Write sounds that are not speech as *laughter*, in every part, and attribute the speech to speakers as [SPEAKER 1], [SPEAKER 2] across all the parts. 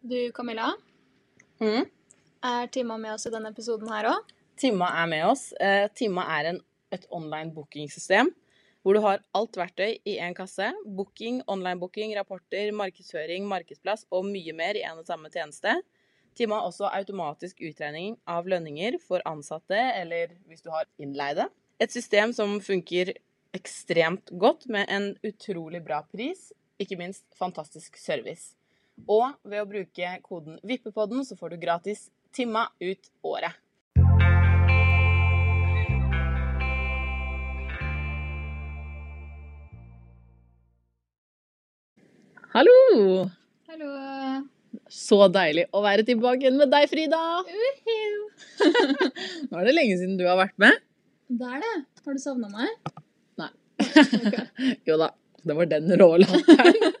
[SPEAKER 1] Du, Camilla.
[SPEAKER 2] Mm.
[SPEAKER 1] Er Timma med oss i denne episoden her òg?
[SPEAKER 2] Timma er med oss. Eh, Timma er en, et online bookingsystem hvor du har alt verktøy i én kasse. Booking, online-booking, rapporter, markedsføring, markedsplass og mye mer i en og samme tjeneste. Timma har også automatisk utregning av lønninger for ansatte eller hvis du har innleide. Et system som funker ekstremt godt med en utrolig bra pris, ikke minst fantastisk service. Og ved å bruke koden Vippepodden så får du gratis Timma ut året. Hallo!
[SPEAKER 1] Hallo.
[SPEAKER 2] Så deilig å være tilbake igjen med deg, Frida. *laughs* Nå er det lenge siden du har vært med.
[SPEAKER 1] Det er det. Har du savna meg? Nei. *laughs*
[SPEAKER 2] Jo da, det var den rå latteren.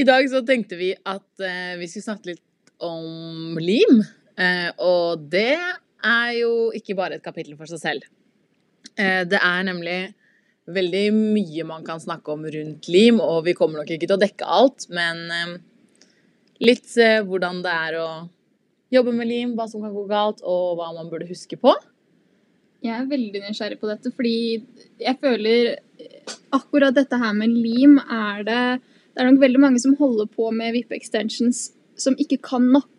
[SPEAKER 2] I dag så tenkte vi at eh, vi skulle snakke litt om lim. Eh, og det er jo ikke bare et kapittel for seg selv. Eh, det er nemlig veldig mye man kan snakke om rundt lim, og vi kommer nok ikke til å dekke alt, men eh, litt eh, hvordan det er å jobbe med lim, hva som kan gå galt, og hva man burde huske på.
[SPEAKER 1] Jeg er veldig nysgjerrig på dette, fordi jeg føler akkurat dette her med lim er det Det er nok veldig mange som holder på med vippe extensions som ikke kan nok.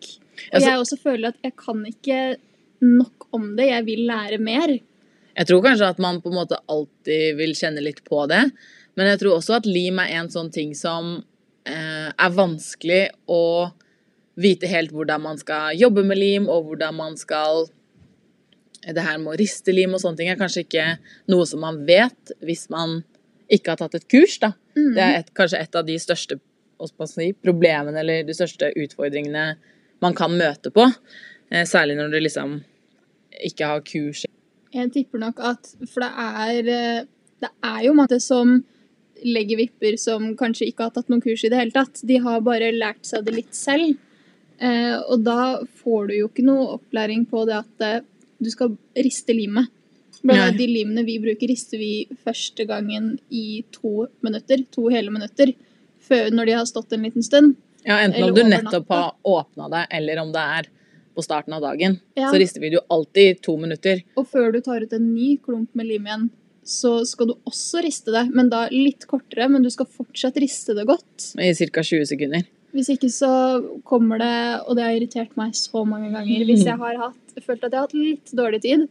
[SPEAKER 1] Og
[SPEAKER 2] Altså-
[SPEAKER 1] jeg også føler at jeg kan ikke nok om det. Jeg vil lære mer.
[SPEAKER 2] Jeg tror kanskje at man på en måte alltid vil kjenne litt på det. Men jeg tror også at lim er en sånn ting som eh, er vanskelig å vite helt hvordan man skal jobbe med lim, og hvordan man skal Det her med å riste lim og sånne ting er kanskje ikke noe som man vet hvis man ikke har tatt et kurs, da.
[SPEAKER 1] Mm.
[SPEAKER 2] Det er et, kanskje et av de største si, problemene eller de største utfordringene man kan møte på. Eh, særlig når du liksom ikke har kurs
[SPEAKER 1] Jeg tipper nok at For det er eh, Det er jo mange som legger vipper som kanskje ikke har tatt noen kurs i det hele tatt. De har bare lært seg det litt selv. Eh, og da får du jo ikke noe opplæring på det at du skal riste limet. Blant ja. de limene vi bruker, rister vi første gangen i to minutter. To hele minutter. Før, når de har stått en liten stund.
[SPEAKER 2] Ja, enten om du nettopp har åpna det, eller om det er på starten av dagen.
[SPEAKER 1] Ja.
[SPEAKER 2] Så rister vi det jo alltid i to minutter.
[SPEAKER 1] Og før du tar ut en ny klump med lim igjen, så skal du også riste det. Men da litt kortere, men du skal fortsatt riste det godt.
[SPEAKER 2] I ca. 20 sekunder.
[SPEAKER 1] Hvis ikke så kommer det, og det har irritert meg så mange ganger, hvis jeg har hatt, følt at jeg har hatt litt dårlig tid,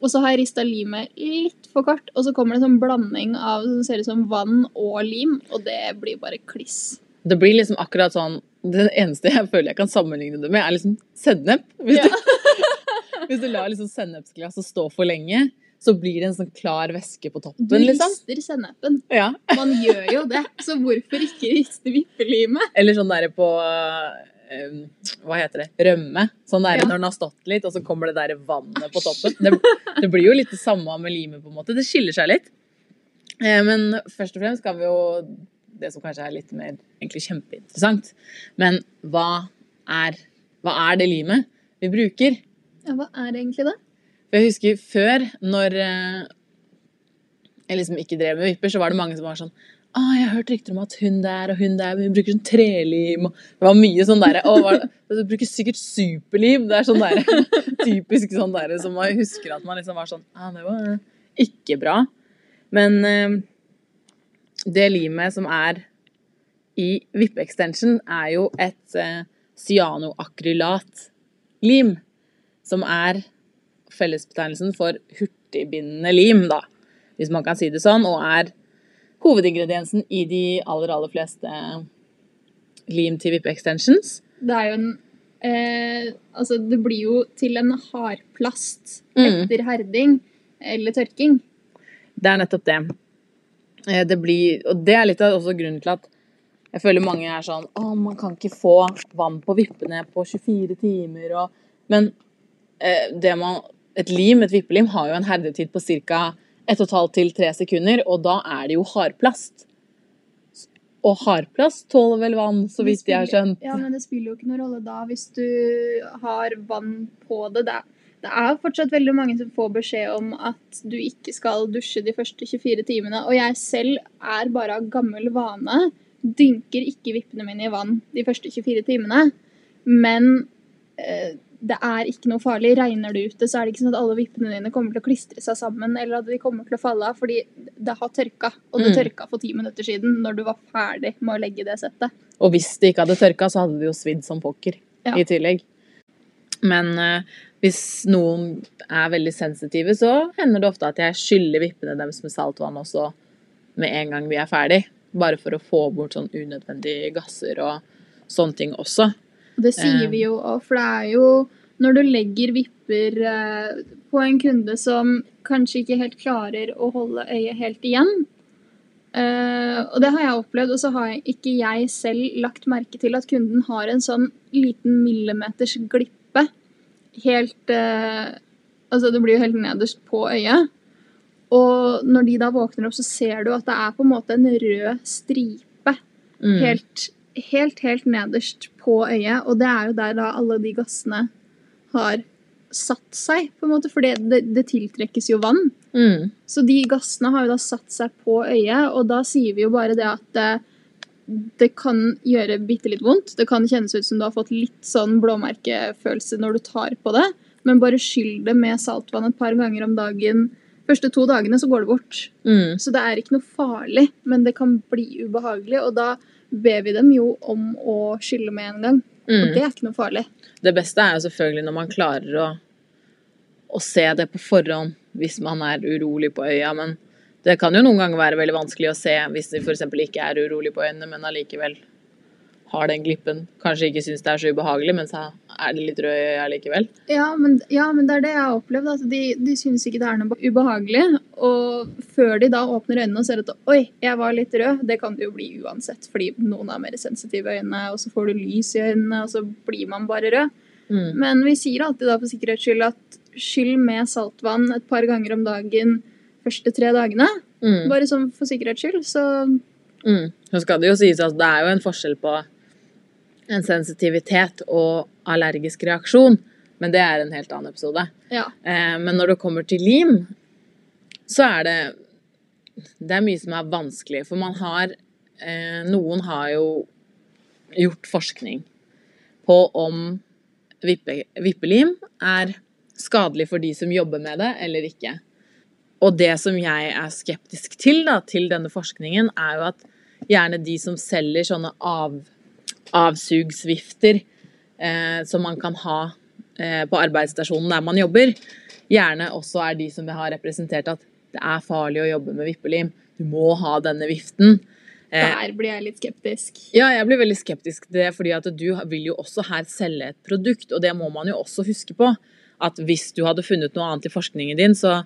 [SPEAKER 1] og så har jeg rista limet litt for kort, og så kommer det en sånn blanding av som ser ut som vann og lim, og det blir bare kliss.
[SPEAKER 2] Det blir liksom akkurat sånn Det eneste jeg føler jeg kan sammenligne det med, er liksom sennep. Hvis,
[SPEAKER 1] Ja.
[SPEAKER 2] du, *laughs* hvis du lar liksom sennepsglasset stå for lenge, så blir det en sånn klar væske på
[SPEAKER 1] Du
[SPEAKER 2] toppen, liksom.
[SPEAKER 1] rister sennepen.
[SPEAKER 2] Ja.
[SPEAKER 1] Man gjør jo det, så hvorfor ikke riste vippelimet?
[SPEAKER 2] Eller sånn derre på eh, Hva heter det? Rømme. Sånn der
[SPEAKER 1] Ja.
[SPEAKER 2] når den har stått litt, og så kommer det der vannet på toppen. Det, det blir jo litt det samme med limet, på en måte. Det skiller seg litt. Eh, men først og fremst kan vi jo Det som kanskje er litt mer egentlig kjempeinteressant. Men hva er, hva er det limet vi bruker?
[SPEAKER 1] Ja, hva er det egentlig det?
[SPEAKER 2] For jeg husker før, når eh, jeg liksom ikke drev med vipper, så var det mange som var sånn Å, jeg har hørt rykter om at hun der og hun der hun bruker sånn trelim Det var mye sånn derre er du bruker sikkert superlim. Det er sånn derre *laughs* typisk sånn derre som man husker at man liksom var sånn Ja, det var ikke bra. Men eh, det limet som er i vippe-extension, er jo et eh, cyanoakrylat-lim. Som er fellesbetegnelsen for hurtigbindende lim, da, hvis man kan si det sånn, og er hovedingrediensen i de aller, aller fleste lim til vippe-extensions.
[SPEAKER 1] Det er jo en eh, Altså, det blir jo til en hardplast
[SPEAKER 2] Mm.
[SPEAKER 1] etter herding eller tørking.
[SPEAKER 2] Det er nettopp det. Eh, Det blir, og det er litt av også grunnen til at jeg føler mange er sånn Å, man kan ikke få vann på vippene på 24 timer og Men eh, det man Et lim, et vippelim, har jo en herdetid på ca. 1,5 til 3 sekunder, og da er det jo hardplast. Og hardplast tåler vel vann, så
[SPEAKER 1] vidt
[SPEAKER 2] vidt jeg har skjønt.
[SPEAKER 1] Ja, men det spiller jo ikke noen rolle da hvis du har vann på det. Det er, det er fortsatt veldig mange som får beskjed om at du ikke skal dusje de første 24 timene. Og jeg selv er bare av gammel vane dynker ikke vippene mine i vann de første 24 timene. Men eh, det er ikke noe farlig. Regner det ute, så er det ikke sånn at alle vippene dine kommer til å klistre seg sammen, eller at de kommer til å falle av, fordi det har tørka. Og det
[SPEAKER 2] Mm.
[SPEAKER 1] tørka for ti minutter siden, når du var ferdig med å legge det settet.
[SPEAKER 2] Og hvis det ikke hadde tørka, så hadde det jo svidd som pokker
[SPEAKER 1] Ja.
[SPEAKER 2] i tillegg. Men uh, hvis noen er veldig sensitive, så hender det ofte at jeg skyller vippene deres med saltvann også med en gang vi er ferdig. Bare for å få bort sånn unødvendige gasser og sånne ting også.
[SPEAKER 1] Det sier
[SPEAKER 2] Eh.
[SPEAKER 1] vi jo òg, for det er jo når du legger vipper eh, på en kunde som kanskje ikke helt klarer å holde øyet helt igjen. Eh, og det har jeg opplevd, og så har ikke jeg selv lagt merke til at kunden har en sånn liten millimeters glippe helt eh, Altså det blir jo helt nederst på øyet. Og når de da våkner opp, så ser du at det er på en måte en rød stripe
[SPEAKER 2] Mm.
[SPEAKER 1] helt, helt, helt nederst på øyet. Og det er jo der da alle de gassene har satt seg, på en måte, for det, det, det tiltrekkes jo vann.
[SPEAKER 2] Mm.
[SPEAKER 1] Så de gassene har jo da satt seg på øyet, og da sier vi jo bare det at det, det kan gjøre bitte litt vondt. Det kan kjennes ut som du har fått litt sånn blåmerkefølelse når du tar på det, men bare skyll det med saltvann et par ganger om dagen. Første to dagene så går det bort.
[SPEAKER 2] Mm.
[SPEAKER 1] Så det er ikke noe farlig, men det kan bli ubehagelig. Og da ber vi dem jo om å skylle med en gang. Og
[SPEAKER 2] Mm.
[SPEAKER 1] det er ikke noe farlig.
[SPEAKER 2] Det beste er jo selvfølgelig når man klarer å, å se det på forhånd hvis man er urolig på øya, men det kan jo noen ganger være veldig vanskelig å se hvis de f.eks. ikke er urolig på øynene, men allikevel har den glippen. Kanskje ikke syns det er så ubehagelig, men så er det litt rød i likevel.
[SPEAKER 1] Ja men, ja, men det er det jeg har opplevd. Altså, de, de syns ikke det er noe ubehagelig. Og før de da åpner øynene og ser at oi, jeg var litt rød, det kan det jo bli uansett. Fordi noen er mer sensitive i øynene, og så får du lys i øynene, og så blir man bare rød.
[SPEAKER 2] Mm.
[SPEAKER 1] Men vi sier alltid da for sikkerhets skyld at skyll med saltvann et par ganger om dagen første tre dagene.
[SPEAKER 2] Mm.
[SPEAKER 1] Bare sånn for sikkerhets skyld. Så
[SPEAKER 2] Mm. Så skal det jo sies at det er jo en forskjell på en sensitivitet og allergisk reaksjon, men det er en helt annen episode.
[SPEAKER 1] ja.
[SPEAKER 2] Eh, men når det kommer til lim, så er det Det er mye som er vanskelig, for man har eh, Noen har jo gjort forskning på om vippe, vippelim er skadelig for de som jobber med det, eller ikke. Og det som jeg er skeptisk til, da, til denne forskningen, er jo at gjerne de som selger sånne av, avsugsvifter eh, som man kan ha eh, på arbeidsstasjonen der man jobber, gjerne også er de som har representert at det er farlig å jobbe med vippelim. Du må ha denne viften. Eh,
[SPEAKER 1] Der blir jeg litt skeptisk.
[SPEAKER 2] ja, jeg blir veldig skeptisk til det, fordi at du vil jo også her selge et produkt, og det må man jo også huske på. At hvis du hadde funnet noe annet i forskningen din, så,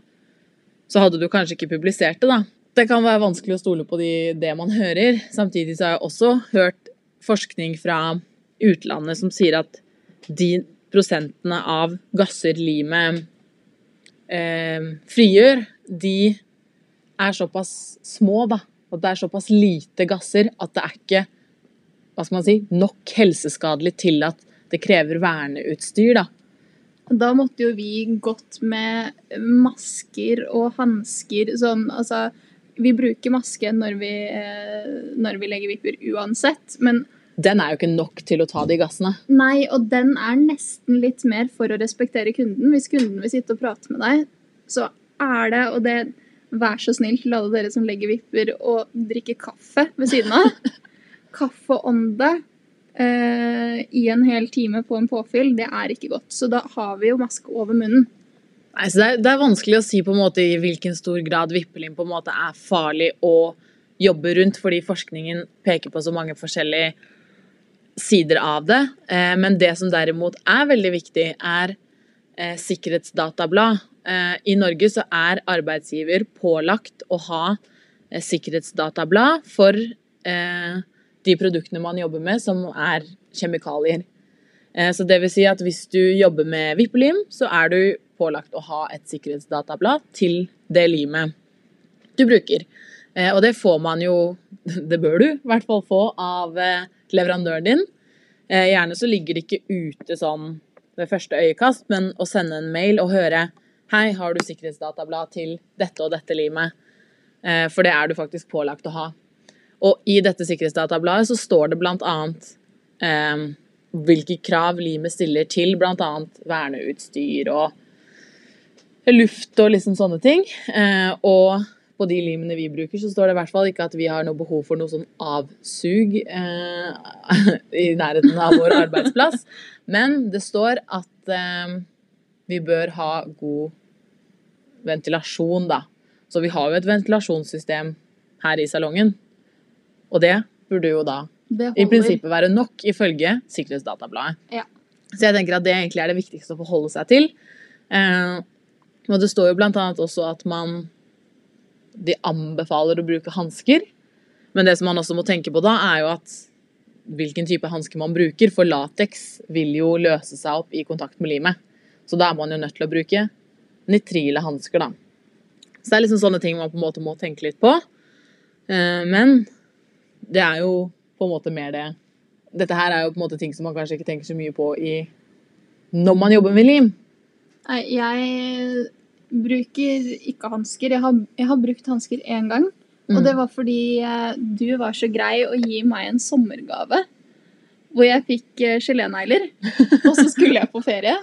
[SPEAKER 2] så hadde du kanskje ikke publisert det, da. Det kan være vanskelig å stole på de, det man hører. Samtidig så har jeg også hørt forskning fra utlandet som sier at de prosentene av gasser limet eh, frigjør, de er såpass små, da. At det er såpass lite gasser at det er ikke hva skal man si, nok helseskadelig til at det krever verneutstyr. da.
[SPEAKER 1] Da måtte jo vi gått med masker og hansker sånn Altså, vi bruker maske når vi, eh, når vi legger vipper uansett, men
[SPEAKER 2] Den er jo ikke nok til å ta de gassene.
[SPEAKER 1] nei, og den er nesten litt mer for å respektere kunden. Hvis kunden vil sitte og prate med deg, så er det, og det Vær så snill til alle dere som legger vipper og drikker kaffe ved siden av. *laughs* Kaffeånde eh, i en hel time på en påfyll, det er ikke godt. Så da har vi jo maske over munnen.
[SPEAKER 2] Nei, så det, er, det er vanskelig å si på en måte i hvilken stor grad vippelim på en måte er farlig å jobbe rundt, fordi forskningen peker på så mange forskjellige sider av det. Eh, men det som derimot er veldig viktig, er eh, sikkerhetsdatablad. Eh, I Norge så er arbeidsgiver pålagt å ha sikkerhetsdatablad for de produktene man jobber med, som er kjemikalier. Så det vil si at hvis du jobber med vippelim, så er du pålagt å ha et sikkerhetsdatablad til det limet du bruker. Og det får man jo, *laughs* det bør du i hvert fall få av leverandøren din. Eh, Gjerne så ligger det ikke ute sånn ved første øyekast, men å sende en mail og høre Hei, har du sikkerhetsdatablad til dette og dette limet? Eh, For det er du faktisk pålagt å ha. Og i dette sikkerhetsdatabladet så står det annet eh, hvilke krav limet stiller til annet verneutstyr og luft og liksom sånne ting. Eh, og på de limene vi bruker, så står det i hvert fall ikke at vi har noe behov for noe sånn avsug eh, *laughs* i nærheten av vår arbeidsplass. Men det står at eh, vi bør ha god ventilasjon, da. Så vi har jo et ventilasjonssystem her i salongen. Og det burde jo da i prinsippet være nok, ifølge Sikkerhetsdatabladet.
[SPEAKER 1] Ja.
[SPEAKER 2] Så jeg tenker at det egentlig er det viktigste å forholde seg til. Eh, og det står jo blant annet også at man de anbefaler å bruke hansker. Men det som man også må tenke på da, er jo at hvilken type hanske man bruker. For lateks vil jo løse seg opp i kontakt med limet. Så da er man jo nødt til å bruke nitrile hansker, da. Så det er liksom sånne ting man på en måte må tenke litt på. Eh, men det er jo på en måte mer det Dette her er jo på en måte ting som man kanskje ikke tenker så mye på i når man jobber med lim.
[SPEAKER 1] Jeg bruker ikke hansker. Jeg jeg har brukt hansker én gang.
[SPEAKER 2] Mm.
[SPEAKER 1] Og det var fordi eh, du var så grei å gi meg en sommergave. Hvor jeg fikk eh, gelénegler. *laughs* og så skulle jeg på ferie.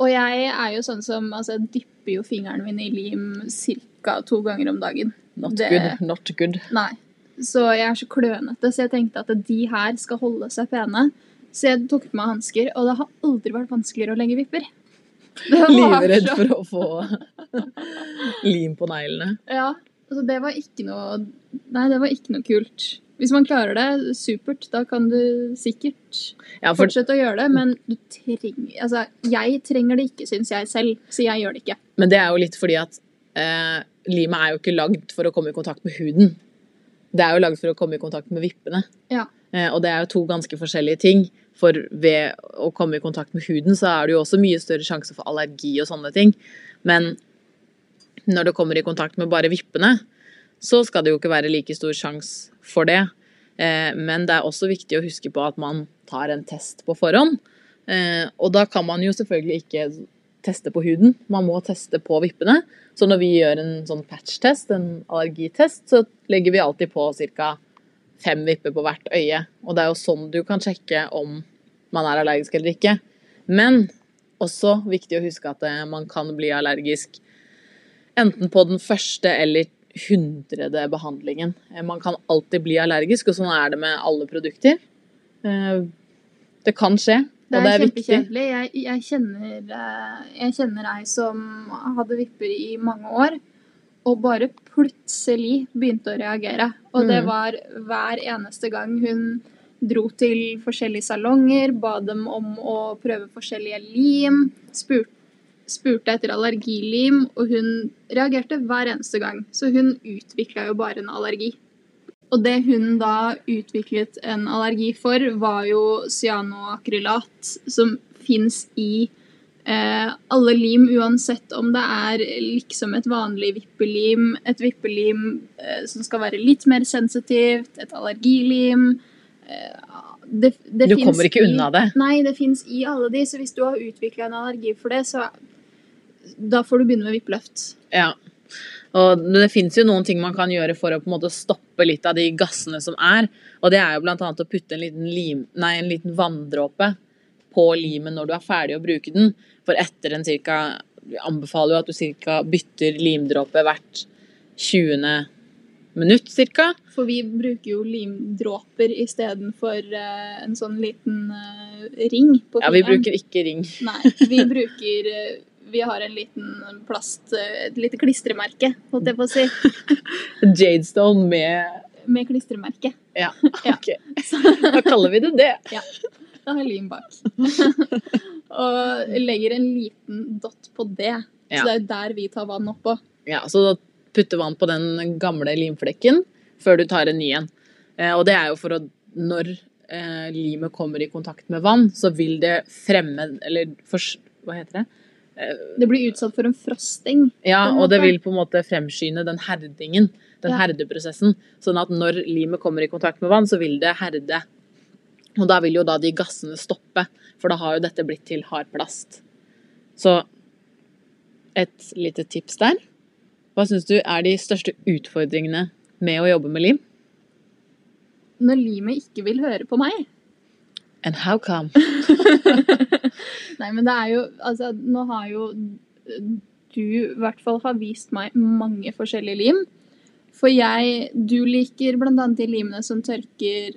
[SPEAKER 1] Og jeg er jo sånn som altså, jeg dypper jo fingrene mine i lim ca. to ganger om dagen.
[SPEAKER 2] Not
[SPEAKER 1] Det-
[SPEAKER 2] good, not good.
[SPEAKER 1] Nei. Så jeg er så klønete, så jeg tenkte at de her skal holde seg pene. Så jeg tok på meg hansker, og det har aldri vært vanskeligere å legge vipper.
[SPEAKER 2] Livredd
[SPEAKER 1] så-
[SPEAKER 2] for å få *laughs* lim på neglene.
[SPEAKER 1] Ja, altså det var ikke noe Nei, det var ikke noe kult. Hvis man klarer det, supert. Da kan du sikkert
[SPEAKER 2] Ja, for,
[SPEAKER 1] fortsette å gjøre det, men du trenger Altså, jeg trenger det ikke, syns jeg selv, så jeg gjør det ikke.
[SPEAKER 2] men det er jo litt fordi at eh, limet er jo ikke lagd for å komme i kontakt med huden. Det er jo lagd for å komme i kontakt med vippene.
[SPEAKER 1] Ja.
[SPEAKER 2] Eh, og det er jo to ganske forskjellige ting. For ved å komme i kontakt med huden, så er det jo også mye større sjanse for allergi og sånne ting. Men når det kommer i kontakt med bare vippene, så skal det jo ikke være like stor sjanse for det. Eh, men det er også viktig å huske på at man tar en test på forhånd. Eh, og da kan man jo selvfølgelig ikke teste på huden, man må teste på vippene. Så når vi gjør en sånn patch-test, en allergitest, så legger vi alltid på ca. fem vipper på hvert øye. Og det er jo sånn du kan sjekke om man er allergisk eller ikke. Men også viktig å huske at eh, man kan bli allergisk enten på den første eller hundrede behandlingen. Eh, Man kan alltid bli allergisk, og sånn er det med alle produkter. Eh, Det kan skje,
[SPEAKER 1] Det er,
[SPEAKER 2] det er
[SPEAKER 1] kjempekjedelig. Jeg, jeg, kjenner, jeg kjenner ei som hadde vipper i mange år, og bare plutselig begynte å reagere. Og det
[SPEAKER 2] Mm.
[SPEAKER 1] var hver eneste gang hun dro til forskjellige salonger, ba dem om å prøve forskjellige lim, spurte spurte etter allergilim, og hun reagerte hver eneste gang. Så hun utvikla jo bare en allergi. Og det hun da utviklet en allergi for, var jo cyanoakrylat, som fins i alle lim, uansett om det er liksom et vanlig vippelim, et vippelim eh, som skal være litt mer sensitivt, et allergilim eh, det, det
[SPEAKER 2] Du kommer ikke unna det.
[SPEAKER 1] Nei, det fins i alle de, så hvis du har utvikla en allergi for det, så da får du begynne med vippeløft.
[SPEAKER 2] Ja. Og det fins jo noen ting man kan gjøre for å på en måte stoppe litt av de gassene som er. Og det er jo annet å putte en liten, lim, nei, en liten vanndråpe på limen når du er ferdig å bruke den. For etter en cirka Vi anbefaler jo at du cirka bytter limdråpe hvert 20. minutt cirka.
[SPEAKER 1] For vi bruker jo limdråper istedenfor uh, en sånn liten uh, ring på
[SPEAKER 2] Ja, vi bruker ikke ring. *laughs*
[SPEAKER 1] Nei, vi bruker uh, Vi har en liten plast eh, Et lite klistremerke, holdt jeg på å si. *laughs*
[SPEAKER 2] Jadestone med
[SPEAKER 1] Med klistremerke.
[SPEAKER 2] Ja, *laughs*
[SPEAKER 1] Ja.
[SPEAKER 2] ok. Da kaller vi det det.
[SPEAKER 1] Da har jeg lim bak. og legger en liten dott på det.
[SPEAKER 2] Ja.
[SPEAKER 1] Så det er der vi tar vann oppå.
[SPEAKER 2] Ja, så da putte vann på den gamle limflekken før du tar en ny en. Eh, og det er jo for å Når eh, limet kommer i kontakt med vann, så vil det fremme Eller for, hva heter det? Eh,
[SPEAKER 1] Det blir utsatt for en frosting.
[SPEAKER 2] ja, og det vil på en måte fremskynde den herdingen. Den
[SPEAKER 1] Ja.
[SPEAKER 2] herdeprosessen. Sånn at når limet kommer i kontakt med vann, så vil det herde. Og da vil jo da de gassene stoppe, for da har jo dette blitt til hard plast. Så et lite tips der. Hva syns du er de største utfordringene med å jobbe med lim?
[SPEAKER 1] når limet ikke vil høre på meg.
[SPEAKER 2] And how come? *laughs*
[SPEAKER 1] Nei, men det er jo Altså, nå har jo du i hvert fall har vist meg mange forskjellige lim. For jeg Du liker blant annet de limene som tørker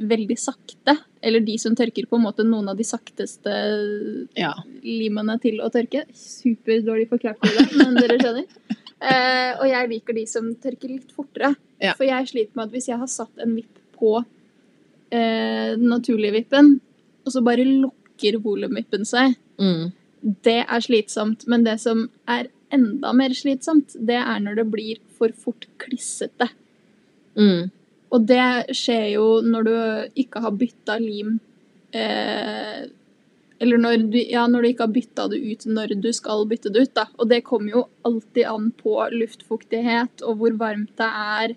[SPEAKER 1] veldig sakte. Eller de som tørker på en måte noen av de sakteste
[SPEAKER 2] Ja.
[SPEAKER 1] limene til å tørke. Superdårlig forklart, i det, men dere skjønner. Eh, og jeg liker de som tørker litt fortere.
[SPEAKER 2] Ja.
[SPEAKER 1] For jeg sliter med at hvis jeg har satt en vipp på eh, den naturlige vippen, og så bare lukker volumvippen seg,
[SPEAKER 2] Mm.
[SPEAKER 1] det er slitsomt. Men det som er enda mer slitsomt, det er når det blir for fort klissete.
[SPEAKER 2] Mm.
[SPEAKER 1] Og det skjer jo når du ikke har bytta lim eh, Eller når du, ja, når du ikke har bytta det ut når du skal bytte det ut. Da. Og det kommer jo alltid an på luftfuktighet og hvor varmt det er.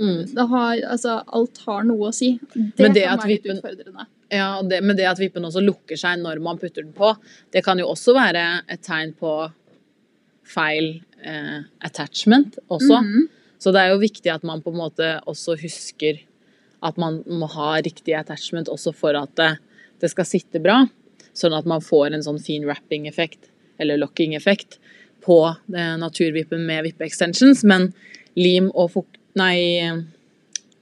[SPEAKER 2] Mm.
[SPEAKER 1] Det har, altså, alt har noe å si. Det,
[SPEAKER 2] det
[SPEAKER 1] kan være litt utfordrende.
[SPEAKER 2] Ja, det, men det at vippen også lukker seg når man putter den på, det kan jo også være et tegn på feil eh, attachment også.
[SPEAKER 1] Mhm.
[SPEAKER 2] Så det er jo viktig at man på en måte også husker at man må ha riktig attachment også for at det, det skal sitte bra. Sånn at man får en sånn fin wrapping-effekt, eller locking-effekt, på eh, naturvippen med vippe-extensions. Men lim og fukt... Nei,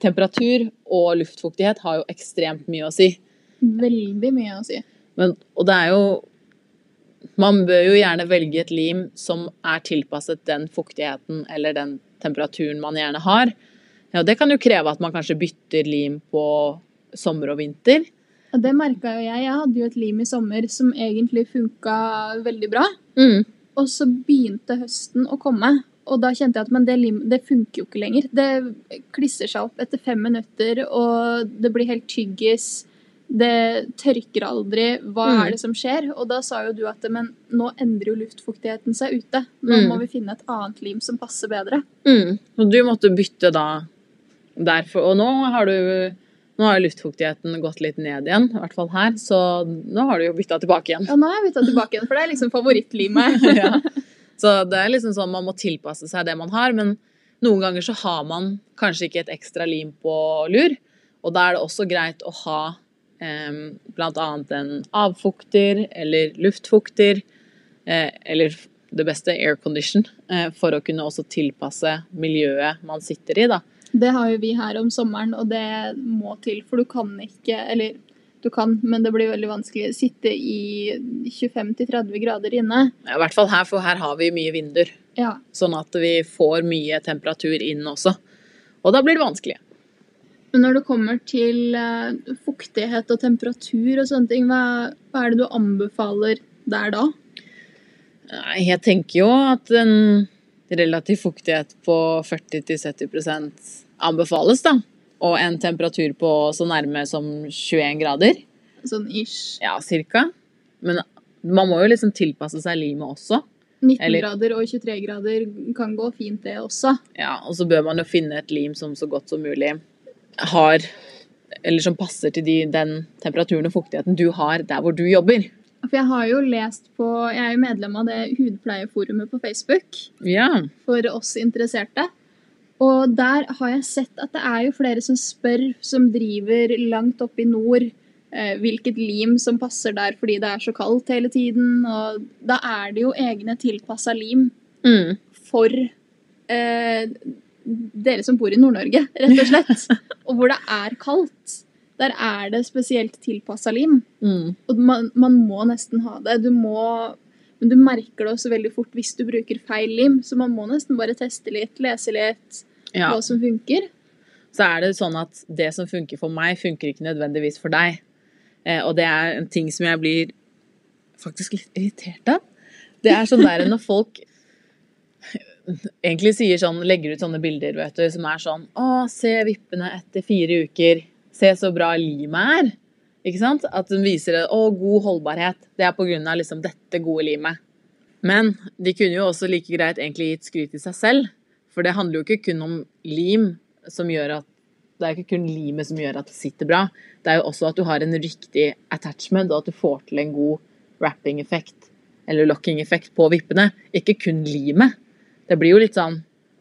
[SPEAKER 2] temperatur og luftfuktighet har jo ekstremt mye å si.
[SPEAKER 1] Veldig mye å si.
[SPEAKER 2] Men, og det er jo Man bør jo gjerne velge et lim som er tilpasset den fuktigheten eller den temperaturen man gjerne har. Ja, det kan jo kreve at man kanskje bytter lim på sommer og vinter.
[SPEAKER 1] Og det merka jo jeg. Jeg hadde jo et lim i sommer som egentlig funka veldig bra.
[SPEAKER 2] Mm.
[SPEAKER 1] Og så begynte høsten å komme, og da kjente jeg at men det, lim, det funker jo ikke lenger. Det klisser seg opp etter fem minutter, og det blir helt tyggis. Det tørker aldri. Hva
[SPEAKER 2] Mm.
[SPEAKER 1] er det som skjer? Og da sa jo du at men nå endrer jo luftfuktigheten seg ute. Nå
[SPEAKER 2] Mm.
[SPEAKER 1] må vi finne et annet lim som passer bedre.
[SPEAKER 2] Mm. Og du måtte bytte da derfor. Og nå har du nå har luftfuktigheten gått litt ned igjen, i hvert fall her, så nå har du jo bytta tilbake igjen.
[SPEAKER 1] Ja, nå har jeg bytta tilbake igjen, for det er liksom favorittlimet. *laughs*
[SPEAKER 2] ja. Så det er liksom sånn man må tilpasse seg det man har, men noen ganger så har man kanskje ikke et ekstra lim på lur, og da er det også greit å ha annet en avfukter eller luftfukter, eh, eller det beste aircondition, eh, for å kunne også tilpasse miljøet man sitter i, da.
[SPEAKER 1] Det har jo vi her om sommeren, og det må til, for du kan ikke Eller du kan, men det blir veldig vanskelig. Sitte i 25-30 grader inne.
[SPEAKER 2] I hvert fall her, for her har vi mye vinduer,
[SPEAKER 1] Ja.
[SPEAKER 2] sånn at vi får mye temperatur inn også. Og da blir det vanskelig.
[SPEAKER 1] Men når det kommer til eh, fuktighet og temperatur og sånne ting, hva, hva er det du anbefaler der da?
[SPEAKER 2] Jeg tenker jo at en relativ fuktighet på 40-70% anbefales, da. Og en temperatur på så nærme som 21 grader.
[SPEAKER 1] Sånn ish.
[SPEAKER 2] Ja, cirka. Men man må jo liksom tilpasse seg limet også.
[SPEAKER 1] 19
[SPEAKER 2] Eller-
[SPEAKER 1] grader og 23 grader kan gå fint, det også.
[SPEAKER 2] Ja, Og så bør man jo finne et lim som så godt som mulig har Eller som passer til de, den temperaturen og fuktigheten du har der hvor du jobber.
[SPEAKER 1] For jeg har jo lest på Jeg er jo medlem av det hudpleieforumet på Facebook.
[SPEAKER 2] Ja.
[SPEAKER 1] for oss interesserte. Og der har jeg sett at det er jo flere som spør, som driver langt oppe i nord, eh, hvilket lim som passer der fordi det er så kaldt hele tiden. Og da er det jo egne tilpassa lim
[SPEAKER 2] Mm.
[SPEAKER 1] for eh, dere som bor i Nord-Norge, rett og slett. *laughs* og hvor det er kaldt. Der er det spesielt tilpassa lim.
[SPEAKER 2] Mm.
[SPEAKER 1] Og man, man må nesten ha det. Du må Men du merker det også veldig fort hvis du bruker feil lim, så man må nesten bare teste litt, lese litt
[SPEAKER 2] Ja.
[SPEAKER 1] hva som funker.
[SPEAKER 2] så er det sånn at det som funker for meg, funker ikke nødvendigvis for deg. Eh, og det er en ting som jeg blir faktisk litt irritert av. Det er sånn der når folk egentlig sier sånn, legger ut sånne bilder, vet du, som er sånn Å, se vippene etter fire uker. Se så bra limet er. Ikke sant? At de viser. Å, god holdbarhet. Det er på grunn av liksom dette gode limet. Men de kunne jo også like greit egentlig gitt skryt til seg selv. For det handler jo ikke kun om lim som gjør at Det er ikke kun limet som gjør at det sitter bra. Det er jo også at du har en riktig attachment, og at du får til en god wrapping-effekt eller locking-effekt på vippene. Ikke kun limet. Det blir jo litt sånn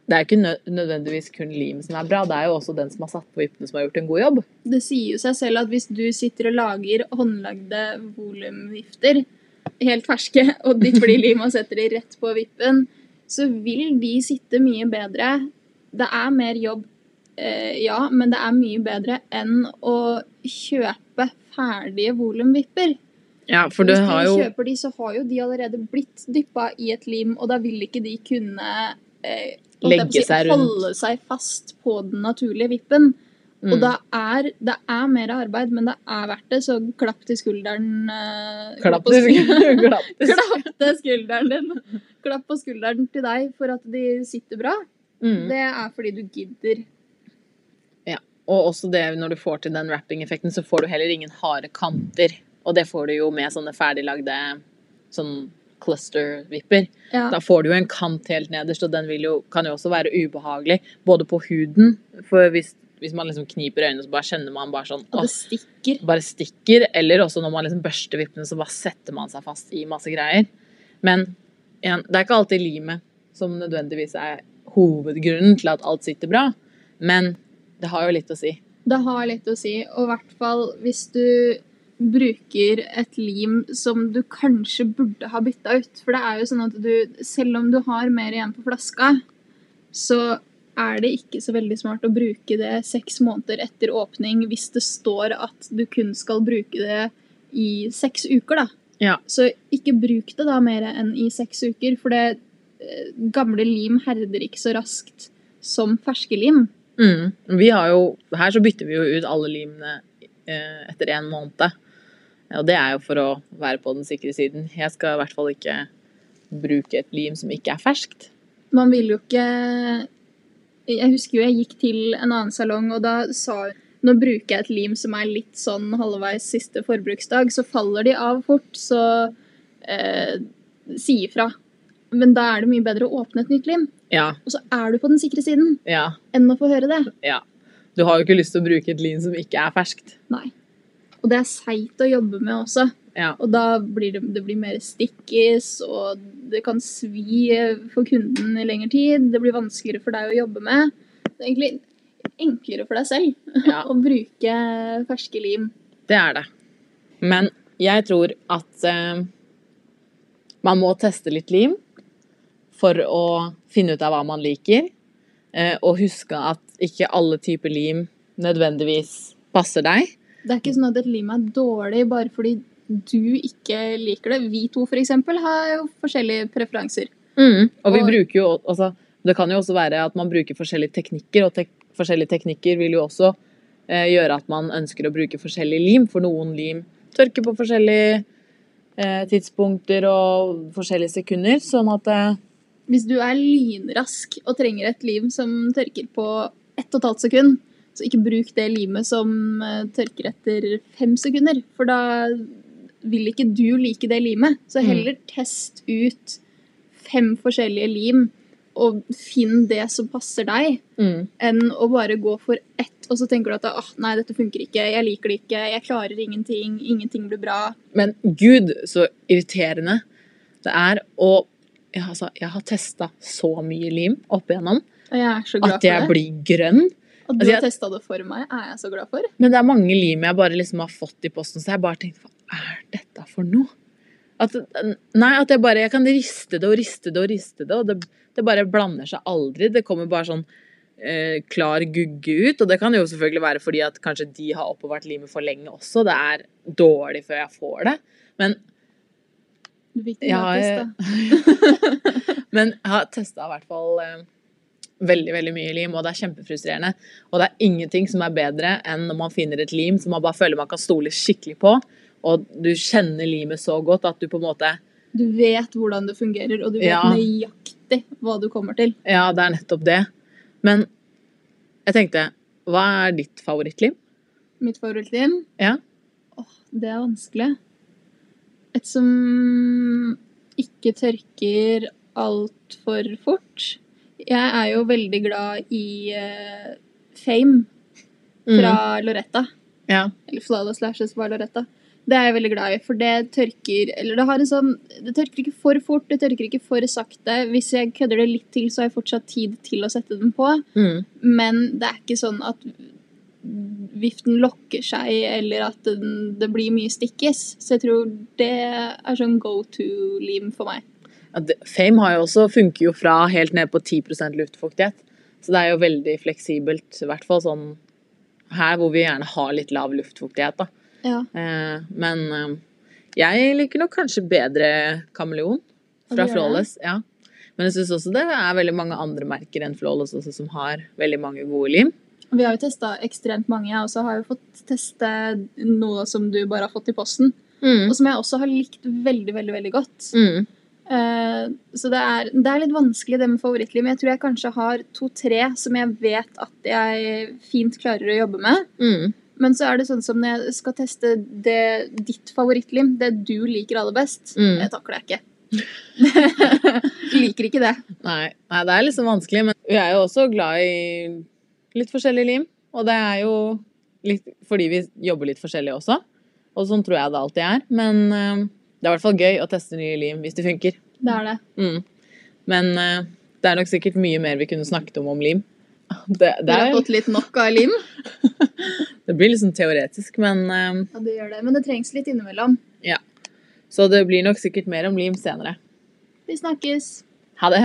[SPEAKER 2] det er ikke nødvendigvis kun lim som er bra, det er jo også den som har satt på vippene som har gjort en god jobb.
[SPEAKER 1] Det sier jo seg selv at hvis du sitter og lager håndlagde volumvifter, helt ferske, og de *laughs* blir lim og setter de rett på vippen, så vil de sitte mye bedre. Det er mer jobb, eh, ja, men det er mye bedre enn å kjøpe ferdige volumvipper.
[SPEAKER 2] Ja, for du
[SPEAKER 1] Hvis
[SPEAKER 2] har
[SPEAKER 1] du
[SPEAKER 2] jo
[SPEAKER 1] kjøper de, så har jo de allerede blitt dyppa i et lim, og da vil ikke de kunne eh,
[SPEAKER 2] Legge seg
[SPEAKER 1] holde seg fast på den naturlige vippen.
[SPEAKER 2] Mm.
[SPEAKER 1] Og da er det er mer arbeid, men det er verdt det, så klapp til skulderen. eh,
[SPEAKER 2] Klapp
[SPEAKER 1] på
[SPEAKER 2] til
[SPEAKER 1] skulderen. *laughs*
[SPEAKER 2] klapp *laughs* til-
[SPEAKER 1] klapp til skulderen din. Klapp på skulderen til deg for at de sitter bra.
[SPEAKER 2] Mm.
[SPEAKER 1] Det er fordi du gidder. Ja.
[SPEAKER 2] Og også det når du får til den wrapping-effekten, så får du heller ingen harde kanter. Og det får du jo med sånne ferdiglagde sånn cluster-vipper.
[SPEAKER 1] Ja.
[SPEAKER 2] Da får du jo en kant helt nederst, og den jo, kan jo også være ubehagelig. Både på huden, for hvis, hvis man liksom kniper øynene, så bare kjenner man bare sånn
[SPEAKER 1] Og det stikker.
[SPEAKER 2] bare stikker. Eller også når man liksom børster vippene, så bare setter man seg fast i masse greier. Men igjen, det er ikke alltid limet som nødvendigvis er hovedgrunnen til at alt sitter bra. Men det har jo litt å si.
[SPEAKER 1] Det har litt å si, og i hvert fall hvis du bruker et lim som du kanskje burde ha bytta ut. For det er jo sånn at du, selv om du har mer igjen på flaska, så er det ikke så veldig smart å bruke det seks måneder etter åpning hvis det står at du kun skal bruke det i seks uker, da.
[SPEAKER 2] Ja.
[SPEAKER 1] Så ikke bruk det da mer enn i seks uker, for det eh, gamle lim herder ikke så raskt som ferske lim.
[SPEAKER 2] Mm. Vi har jo, her så bytter vi jo ut alle limene eh, etter en måned. Og det er jo for å være på den sikre siden. Jeg skal i hvert fall ikke bruke et lim som ikke er ferskt.
[SPEAKER 1] Man vil jo ikke Jeg husker jo jeg gikk til en annen salong, og da sa hun nå bruker jeg et lim som er litt sånn halvveis siste forbruksdag, så faller de av fort, så eh, si ifra. Men da er det mye bedre å åpne et nytt lim.
[SPEAKER 2] Ja,
[SPEAKER 1] Og så er du på den sikre siden
[SPEAKER 2] ja,
[SPEAKER 1] enn å få høre det.
[SPEAKER 2] ja. Du har jo ikke lyst til å bruke et lim som ikke er ferskt.
[SPEAKER 1] Nei. Og det er seigt å jobbe med også.
[SPEAKER 2] Ja.
[SPEAKER 1] Og da blir det, det blir mer stikkis, og det kan svi for kunden i lengre tid. Det blir vanskeligere for deg å jobbe med. Det er egentlig enklere for deg selv *laughs*
[SPEAKER 2] Ja.
[SPEAKER 1] å bruke ferske lim.
[SPEAKER 2] Det er det. Men jeg tror at eh, man må teste litt lim for å finne ut av hva man liker. Eh, og huske at ikke alle typer lim nødvendigvis passer deg.
[SPEAKER 1] Det er ikke sånn at et lim er dårlig bare fordi du ikke liker det. Vi to for eksempel har jo forskjellige preferanser.
[SPEAKER 2] Og vi
[SPEAKER 1] Og-
[SPEAKER 2] bruker jo altså, Det kan jo også være at man bruker forskjellige teknikker, og tek forskjellige teknikker vil jo også eh, gjøre at man ønsker å bruke forskjellig lim. For noen lim tørker på forskjellige eh, tidspunkter og forskjellige sekunder. Sånn at eh,
[SPEAKER 1] Hvis du er lynrask og trenger et lim som tørker på ett og et halvt sekund, så ikke bruk det limet som eh, tørker etter fem sekunder, for da vil ikke du like det limet. Så
[SPEAKER 2] Mm.
[SPEAKER 1] heller test ut fem forskjellige lim, og finn det som passer deg,
[SPEAKER 2] mm,
[SPEAKER 1] enn å bare gå for ett, og så tenker du at ah, nei, dette funker ikke, jeg liker det ikke, jeg klarer ingenting, ingenting blir bra.
[SPEAKER 2] Men gud, så irriterende det er å jeg, altså, jeg har testa så mye lim opp igjennom
[SPEAKER 1] Og jeg
[SPEAKER 2] at jeg blir grønn.
[SPEAKER 1] At du
[SPEAKER 2] altså,
[SPEAKER 1] har
[SPEAKER 2] jeg-
[SPEAKER 1] testa det for meg, er jeg så glad for.
[SPEAKER 2] Men det er mange lim jeg bare liksom har fått i posten, så jeg bare tenkte hva er dette for noe? At, nei, at jeg bare jeg kan riste det og riste det og riste det, og det, det bare blander seg aldri. Det kommer bare sånn eh, klar gugge ut, og det kan jo selvfølgelig være fordi at kanskje de har oppbevart limet for lenge også. Det er dårlig før jeg får det. Men
[SPEAKER 1] det
[SPEAKER 2] Ja,
[SPEAKER 1] gratis,
[SPEAKER 2] jeg-
[SPEAKER 1] da. *laughs* *laughs*
[SPEAKER 2] Men jeg har testa i hvert fall eh, veldig veldig mye lim, og det er kjempefrustrerende. Og det er ingenting som er bedre enn når man finner et lim som man bare føler man kan stole skikkelig på, og du kjenner limet så godt at du på en måte
[SPEAKER 1] Du vet hvordan det fungerer, og du vet
[SPEAKER 2] Ja.
[SPEAKER 1] nøyaktig hva du kommer til.
[SPEAKER 2] Ja, det er nettopp det. Men jeg tenkte Hva er ditt favorittlim?
[SPEAKER 1] Mitt favorittlim?
[SPEAKER 2] Ja.
[SPEAKER 1] Åh, det er vanskelig. Et som ikke tørker altfor fort. Jeg er jo veldig glad i uh, Fame fra Loretta.
[SPEAKER 2] Ja.
[SPEAKER 1] Eller Flawless Lashes var Loretta. Det er jeg veldig glad i, for det tørker Eller det har en sånn Det tørker ikke for fort, det tørker ikke for sakte. Hvis jeg kødder det litt til, så har jeg fortsatt tid til å sette den på.
[SPEAKER 2] Mm.
[SPEAKER 1] Men det er ikke sånn at viften lokker seg, eller at den, det blir mye stikkes. Så jeg tror det er sånn go to-lim for meg.
[SPEAKER 2] Fame har jo også, funker jo fra helt ned på 10% luftfuktighet. Så det er jo veldig fleksibelt, i hvert fall sånn her hvor vi gjerne har litt lav luftfuktighet, da.
[SPEAKER 1] Ja.
[SPEAKER 2] Eh, men eh, jeg liker nok kanskje bedre kameleon fra? Flawless. Ja. Men jeg syns også det er veldig mange andre merker enn Flawless også, som har veldig mange gode lim.
[SPEAKER 1] Vi har jo testa ekstremt mange, jeg også har jo fått teste noe som du bare har fått i posten. Og som jeg også har likt veldig, veldig, veldig godt.
[SPEAKER 2] Mm.
[SPEAKER 1] Eh, så det er, det er litt vanskelig det med favorittlim. Jeg tror jeg kanskje har to-tre som jeg vet at jeg fint klarer å jobbe med.
[SPEAKER 2] Mm.
[SPEAKER 1] Men så er det sånn som når jeg skal teste det, ditt favorittlim, det du liker aller best,
[SPEAKER 2] Mm.
[SPEAKER 1] det takler jeg ikke. *laughs* liker ikke det.
[SPEAKER 2] Nei, nei, det er liksom vanskelig, men vi er jo også glad i litt forskjellig lim. Og det er jo litt fordi vi jobber litt forskjellig også. Og sånn tror jeg det alltid er. Men eh, det er i hvert fall gøy å teste nye lim hvis det funker.
[SPEAKER 1] Det er det.
[SPEAKER 2] Mm. Men uh, det er nok sikkert mye mer vi kunne snakket om om lim. *laughs* Det, det,
[SPEAKER 1] Dere har
[SPEAKER 2] er,
[SPEAKER 1] fått litt nok av lim. *laughs*
[SPEAKER 2] det blir liksom teoretisk, men uh...
[SPEAKER 1] Ja, det gjør det. Men det trengs litt innimellom. Ja.
[SPEAKER 2] Så det blir nok sikkert mer om lim senere.
[SPEAKER 1] Vi snakkes.
[SPEAKER 2] Ha det!